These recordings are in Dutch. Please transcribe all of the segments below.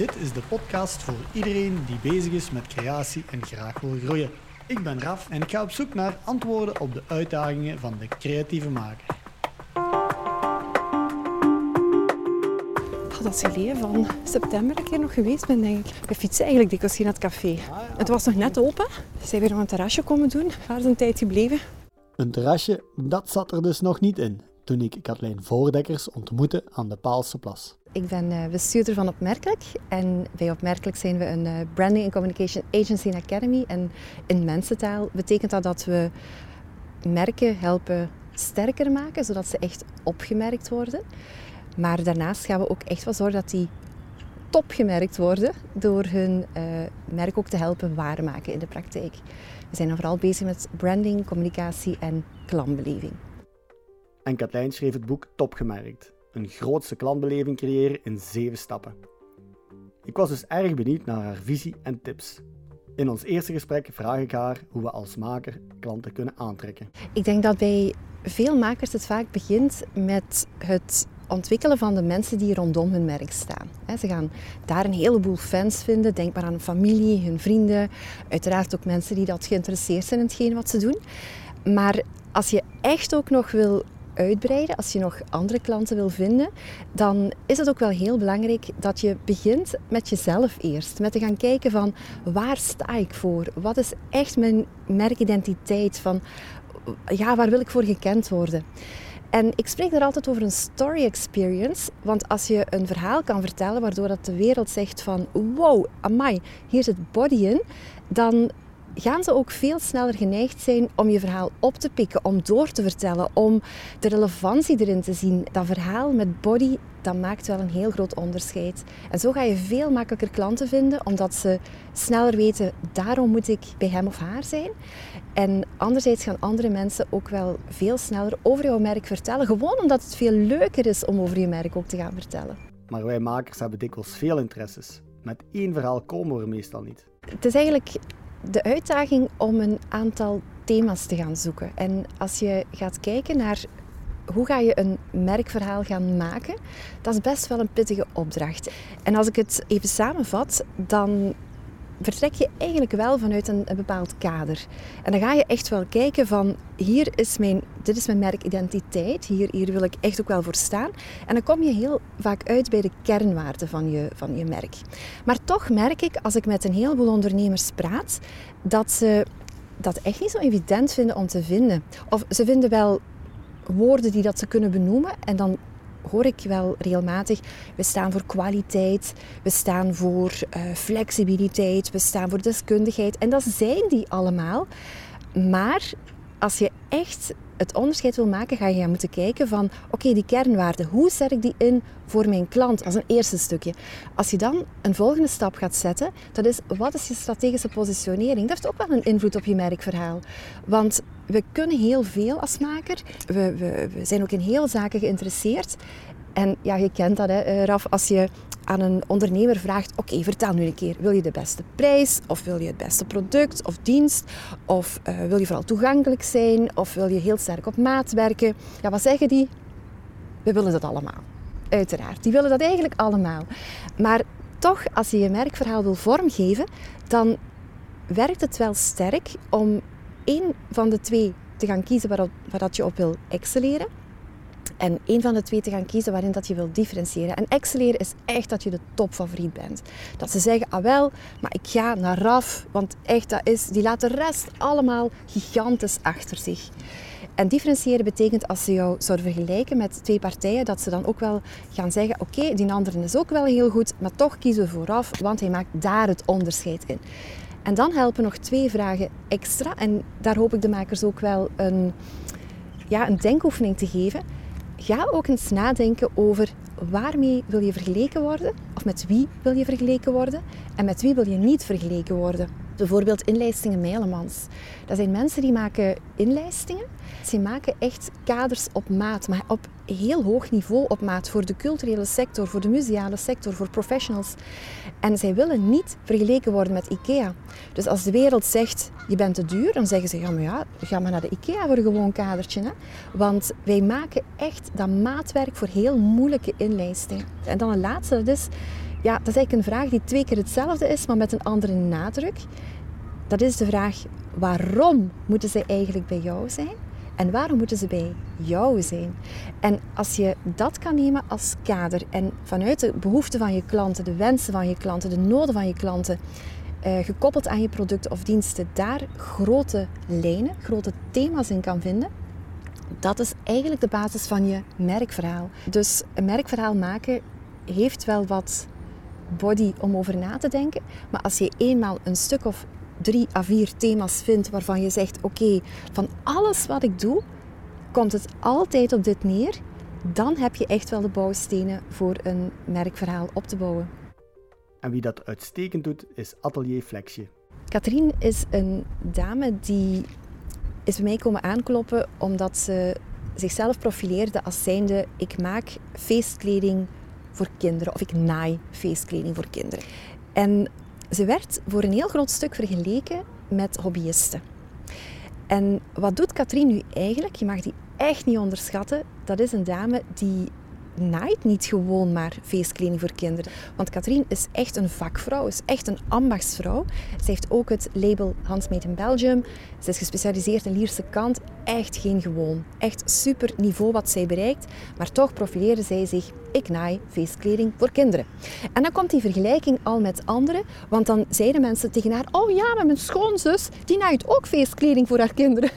Dit is de podcast voor iedereen die bezig is met creatie en graag wil groeien. Ik ben Raf en ik ga op zoek naar antwoorden op de uitdagingen van de creatieve maker. Oh, dat is geleden van september dat ik hier nog geweest ben, denk ik. We fietsen eigenlijk dikwijls hier naar het café. Het was nog net open. Zijn weer nog een terrasje komen doen. Waar is een tijd gebleven? Een terrasje, dat zat er dus nog niet in toen ik Kathleen Voordekkers ontmoette aan de Paalse Plas. Ik ben eh, bestuurder van Opmerkelijk. En bij Opmerkelijk zijn we een eh, Branding and Communication Agency and Academy. En in mensentaal betekent dat dat we merken helpen sterker maken, zodat ze echt opgemerkt worden. Maar daarnaast gaan we ook echt wel zorgen dat die topgemerkt worden door hun uh, merk ook te helpen waarmaken in de praktijk. We zijn dan vooral bezig met branding, communicatie en klantbeleving. En Katlijn schreef het boek Topgemerkt. Een grootste klantbeleving creëren in zeven stappen. Ik was dus erg benieuwd naar haar visie en tips. In ons eerste gesprek vraag ik haar hoe we als maker klanten kunnen aantrekken. Ik denk dat bij veel makers het vaak begint met het ontwikkelen van de mensen die rondom hun merk staan. Ze gaan daar een heleboel fans vinden. Denk maar aan familie, hun vrienden. Uiteraard ook mensen die dat geïnteresseerd zijn in hetgeen wat ze doen. Maar als je echt ook nog wil uitbreiden, als je nog andere klanten wil vinden, dan is het ook wel heel belangrijk dat je begint met jezelf eerst. Met te gaan kijken van waar sta ik voor? Wat is echt mijn merkidentiteit? Van ja, waar wil ik voor gekend worden? En ik spreek er altijd over een story experience, want als je een verhaal kan vertellen waardoor dat de wereld zegt van wow, amai, hier zit body in, dan gaan ze ook veel sneller geneigd zijn om je verhaal op te pikken, om door te vertellen, om de relevantie erin te zien. Dat verhaal met body, dat maakt wel een heel groot onderscheid. En zo ga je veel makkelijker klanten vinden, omdat ze sneller weten, daarom moet ik bij hem of haar zijn. En anderzijds gaan andere mensen ook wel veel sneller over jouw merk vertellen, gewoon omdat het veel leuker is om over je merk ook te gaan vertellen. Maar wij makers hebben dikwijls veel interesses. Met één verhaal komen we er meestal niet. Het is eigenlijk de uitdaging om een aantal thema's te gaan zoeken. En als je gaat kijken naar hoe ga je een merkverhaal gaan maken, dat is best wel een pittige opdracht. En als ik het even samenvat, dan vertrek je eigenlijk wel vanuit een, bepaald kader. En dan ga je echt wel kijken van hier is mijn, dit is mijn merkidentiteit, hier, hier wil ik echt ook wel voor staan. En dan kom je heel vaak uit bij de kernwaarden van je, van je merk. Maar toch merk ik als ik met een heleboel ondernemers praat, dat ze dat echt niet zo evident vinden om te vinden. Of ze vinden wel woorden die dat ze kunnen benoemen en dan hoor ik wel regelmatig. We staan voor kwaliteit, we staan voor uh, flexibiliteit, we staan voor deskundigheid. En dat zijn die allemaal. Maar als je echt het onderscheid wil maken, ga je moeten kijken van oké, die kernwaarden, hoe zet ik die in voor mijn klant? Als een eerste stukje. Als je dan een volgende stap gaat zetten, dat is wat is je strategische positionering? Dat heeft ook wel een invloed op je merkverhaal. Want we kunnen heel veel als maker. We, we, we zijn ook in heel zaken geïnteresseerd. En ja, je kent dat, hè, eh, Raf, als je aan een ondernemer vraagt: Oké, vertel nu een keer, wil je de beste prijs? Of wil je het beste product of dienst? Of uh, wil je vooral toegankelijk zijn? Of wil je heel sterk op maat werken? Ja, wat zeggen die? We willen dat allemaal. Uiteraard, die willen dat eigenlijk allemaal. Maar toch, als je je merkverhaal wil vormgeven, dan werkt het wel sterk om één van de twee te gaan kiezen waar, waar dat je op wil excelleren. En één van de twee te gaan kiezen waarin dat je wilt differentiëren. En excelleren is echt dat je de topfavoriet bent. Dat ze zeggen, ah wel, maar ik ga naar RAF, want echt, dat is, die laat de rest allemaal gigantisch achter zich. En differentiëren betekent als ze jou zouden vergelijken met twee partijen, dat ze dan ook wel gaan zeggen, oké, die andere is ook wel heel goed, maar toch kiezen we vooraf, want hij maakt daar het onderscheid in. En dan helpen nog twee vragen extra. En daar hoop ik de makers ook wel een, ja, een denkoefening te geven. Ga ook eens nadenken over waarmee wil je vergeleken worden, of met wie wil je vergeleken worden en met wie wil je niet vergeleken worden. Bijvoorbeeld inlijstingen Meilemans. Dat zijn mensen die maken inlijstingen. Ze maken echt kaders op maat, maar op heel hoog niveau op maat voor de culturele sector, voor de museale sector, voor professionals. En zij willen niet vergeleken worden met IKEA. Dus als de wereld zegt, je bent te duur, dan zeggen ze, ja maar ja, ga maar naar de IKEA voor een gewoon kadertje. Hè? Want wij maken echt dat maatwerk voor heel moeilijke inlijstingen. En dan een laatste, dat is ja, dat is eigenlijk een vraag die twee keer hetzelfde is, maar met een andere nadruk. Dat is de vraag, waarom moeten ze eigenlijk bij jou zijn? En waarom moeten ze bij jou zijn? En als je dat kan nemen als kader en vanuit de behoeften van je klanten, de wensen van je klanten, de noden van je klanten, eh, gekoppeld aan je producten of diensten, daar grote lijnen, grote thema's in kan vinden, dat is eigenlijk de basis van je merkverhaal. Dus een merkverhaal maken heeft wel wat body om over na te denken. Maar als je eenmaal een stuk of drie à vier thema's vindt waarvan je zegt: Oké, van alles wat ik doe, komt het altijd op dit neer. Dan heb je echt wel de bouwstenen voor een merkverhaal op te bouwen. En wie dat uitstekend doet, is Atelier Flexje. Katrien is een dame die is bij mij komen aankloppen omdat ze zichzelf profileerde als zijnde ik maak feestkleding voor kinderen of ik naai feestkleding voor kinderen. En ze werd voor een heel groot stuk vergeleken met hobbyisten. En wat doet Katrien nu eigenlijk? Je mag die echt niet onderschatten. Dat is een dame die naait niet gewoon maar feestkleding voor kinderen. Want Katrien is echt een vakvrouw, is echt een ambachtsvrouw. Ze heeft ook het label Handmade in Belgium. Ze is gespecialiseerd in Lierse kant. Echt geen gewoon. Echt super niveau wat zij bereikt. Maar toch profileerde zij zich, ik naai feestkleding voor kinderen. En dan komt die vergelijking al met anderen. Want dan zeiden mensen tegen haar, oh ja, maar mijn schoonzus, die naait ook feestkleding voor haar kinderen.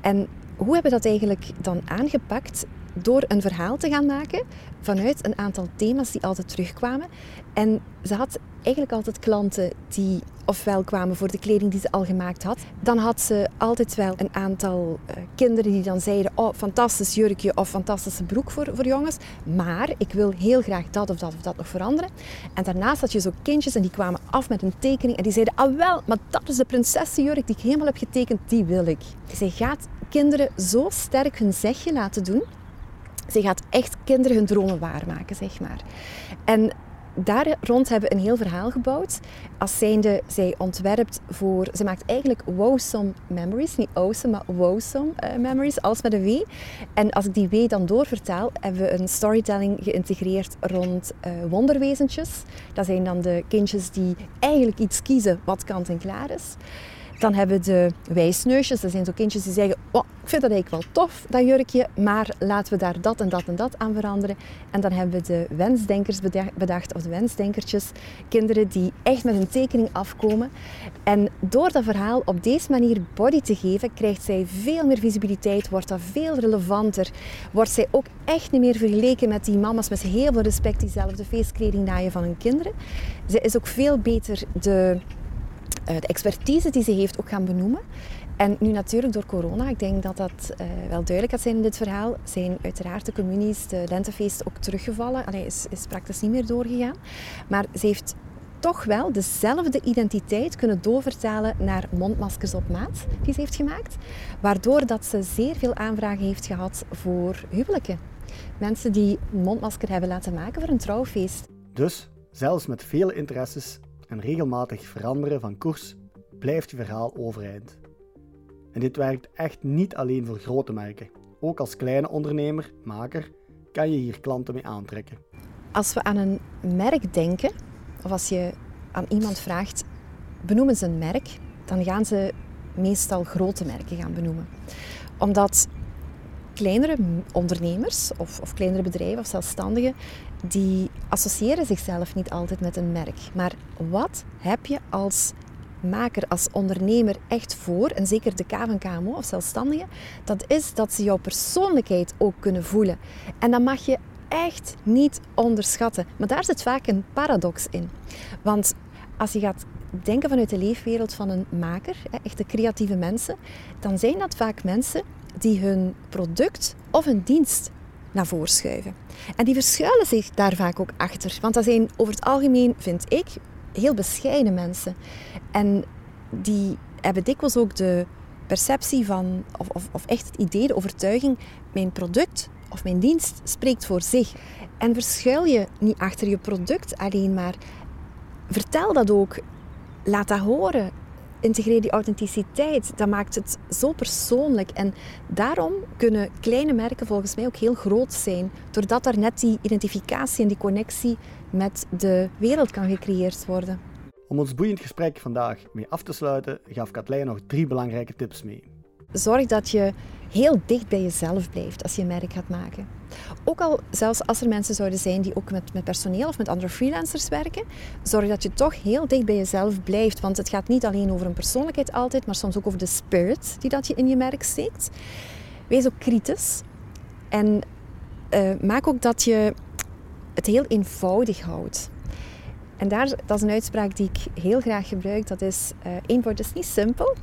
En hoe hebben we dat eigenlijk dan aangepakt? Door een verhaal te gaan maken vanuit een aantal thema's die altijd terugkwamen. En ze had eigenlijk altijd klanten die ofwel kwamen voor de kleding die ze al gemaakt had. Dan had ze altijd wel een aantal uh, kinderen die dan zeiden: Oh, fantastisch jurkje of fantastische broek voor, voor jongens. Maar ik wil heel graag dat of dat of dat nog veranderen. En daarnaast had je zo kindjes en die kwamen af met een tekening en die zeiden: Ah, wel, maar dat is de prinsessenjurk die ik helemaal heb getekend, die wil ik. Zij gaat kinderen zo sterk hun zegje laten doen ze gaat echt kinderen hun dromen waarmaken, zeg maar. En daar rond hebben we een heel verhaal gebouwd. Als zijnde, zij ontwerpt voor... Ze maakt eigenlijk wowsome memories. Niet awesome, maar wowsome uh, memories. Alles met een W. En als ik die W dan doorvertaal, hebben we een storytelling geïntegreerd rond uh, wonderwezentjes. Dat zijn dan de kindjes die eigenlijk iets kiezen wat kant en klaar is. Dan hebben we de wijsneusjes. Dat zijn zo kindjes die zeggen, oh, ik vind dat eigenlijk wel tof, dat jurkje, maar laten we daar dat en dat en dat aan veranderen. En dan hebben we de wensdenkers bedacht, of de wensdenkertjes. Kinderen die echt met een tekening afkomen. En door dat verhaal op deze manier body te geven, krijgt zij veel meer visibiliteit, wordt dat veel relevanter. Wordt zij ook echt niet meer vergeleken met die mama's met heel veel respect die zelf de feestkleding naaien van hun kinderen. Ze is ook veel beter de de expertise die ze heeft ook gaan benoemen. En nu natuurlijk door corona, ik denk dat dat uh, wel duidelijk gaat zijn in dit verhaal, zijn uiteraard de communies, de lentefeest ook teruggevallen. Allee, is, is praktisch niet meer doorgegaan. Maar ze heeft toch wel dezelfde identiteit kunnen doorvertalen naar mondmaskers op maat die ze heeft gemaakt. Waardoor dat ze zeer veel aanvragen heeft gehad voor huwelijken. Mensen die mondmasker hebben laten maken voor een trouwfeest. Dus, zelfs met vele interesses en regelmatig veranderen van koers blijft je verhaal overeind. En dit werkt echt niet alleen voor grote merken. Ook als kleine ondernemer, maker, kan je hier klanten mee aantrekken. Als we aan een merk denken, of als je aan iemand vraagt, benoemen ze een merk, dan gaan ze meestal grote merken gaan benoemen. Omdat kleinere ondernemers of, of kleinere bedrijven of zelfstandigen, die associëren zichzelf niet altijd met een merk. Maar wat heb je als maker, als ondernemer echt voor, en zeker de K van KMO of zelfstandigen, dat is dat ze jouw persoonlijkheid ook kunnen voelen. En dat mag je echt niet onderschatten. Maar daar zit vaak een paradox in. Want als je gaat denken vanuit de leefwereld van een maker, echte creatieve mensen, dan zijn dat vaak mensen die hun product of hun dienst naar voren schuiven. En die verschuilen zich daar vaak ook achter. Want dat zijn over het algemeen, vind ik, heel bescheiden mensen. En die hebben dikwijls ook de perceptie van, of, of, of echt het idee, de overtuiging, mijn product of mijn dienst spreekt voor zich. En verschuil je niet achter je product alleen maar. Vertel dat ook. Laat dat horen integreer die authenticiteit. Dat maakt het zo persoonlijk. En daarom kunnen kleine merken volgens mij ook heel groot zijn. Doordat er net die identificatie en die connectie met de wereld kan gecreëerd worden. Om ons boeiend gesprek vandaag mee af te sluiten, gaf Katlijn nog drie belangrijke tips mee. Zorg dat je heel dicht bij jezelf blijft als je een merk gaat maken. Ook al zelfs als er mensen zouden zijn die ook met, met personeel of met andere freelancers werken, zorg dat je toch heel dicht bij jezelf blijft. Want het gaat niet alleen over een persoonlijkheid altijd, maar soms ook over de spirit die dat je in je merk steekt. Wees ook kritisch en uh, maak ook dat je het heel eenvoudig houdt. En daar, dat is een uitspraak die ik heel graag gebruik. Dat is, uh, eenvoud is niet simpel,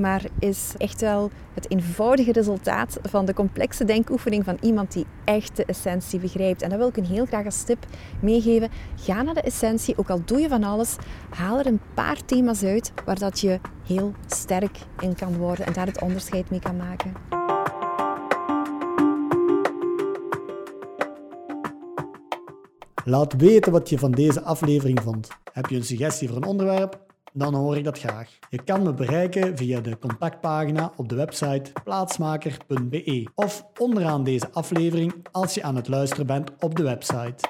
maar is echt wel het eenvoudige resultaat van de complexe denkoefening van iemand die echt de essentie begrijpt. En dat wil ik een heel graag als tip meegeven. Ga naar de essentie, ook al doe je van alles, haal er een paar thema's uit waar dat je heel sterk in kan worden en daar het onderscheid mee kan maken. Laat weten wat je van deze aflevering vond. Heb je een suggestie voor een onderwerp? Dan hoor ik dat graag. Je kan me bereiken via de contactpagina op de website plaatsmaker.be of onderaan deze aflevering als je aan het luisteren bent op de website.